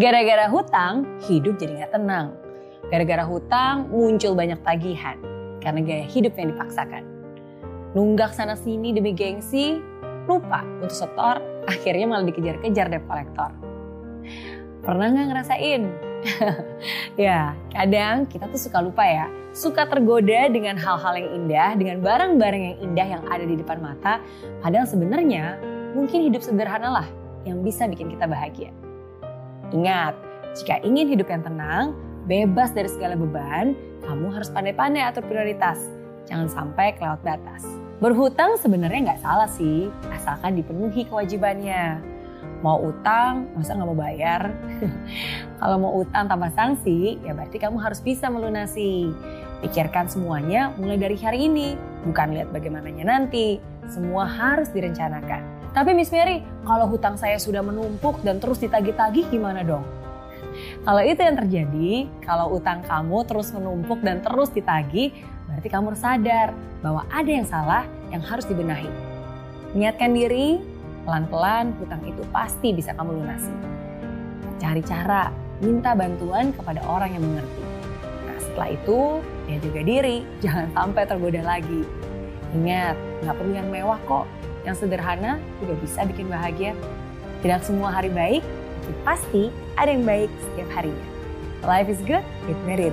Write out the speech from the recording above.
Gara-gara hutang, hidup jadi gak tenang. Gara-gara hutang, muncul banyak tagihan. Karena gaya hidup yang dipaksakan. Nunggak sana sini demi gengsi, lupa untuk setor, akhirnya malah dikejar-kejar debt kolektor. Pernah gak ngerasain? ya, kadang kita tuh suka lupa ya. Suka tergoda dengan hal-hal yang indah, dengan barang-barang yang indah yang ada di depan mata. Padahal sebenarnya mungkin hidup sederhana lah yang bisa bikin kita bahagia. Ingat, jika ingin hidup yang tenang, bebas dari segala beban, kamu harus pandai-pandai atur prioritas. Jangan sampai kelewat batas. Berhutang sebenarnya nggak salah sih, asalkan dipenuhi kewajibannya. Mau utang, masa nggak mau bayar? Kalau mau utang tanpa sanksi, ya berarti kamu harus bisa melunasi. Pikirkan semuanya mulai dari hari ini, bukan lihat bagaimananya nanti. Semua harus direncanakan. Tapi Miss Mary, kalau hutang saya sudah menumpuk dan terus ditagih-tagih gimana dong? Kalau itu yang terjadi, kalau utang kamu terus menumpuk dan terus ditagih, berarti kamu harus sadar bahwa ada yang salah yang harus dibenahi. Niatkan diri, pelan-pelan hutang itu pasti bisa kamu lunasi. Cari cara, minta bantuan kepada orang yang mengerti. Setelah itu, ya juga diri, jangan sampai tergoda lagi. Ingat, nggak perlu yang mewah kok. Yang sederhana juga bisa bikin bahagia. Tidak semua hari baik, tapi pasti ada yang baik setiap harinya. Life is good with Mary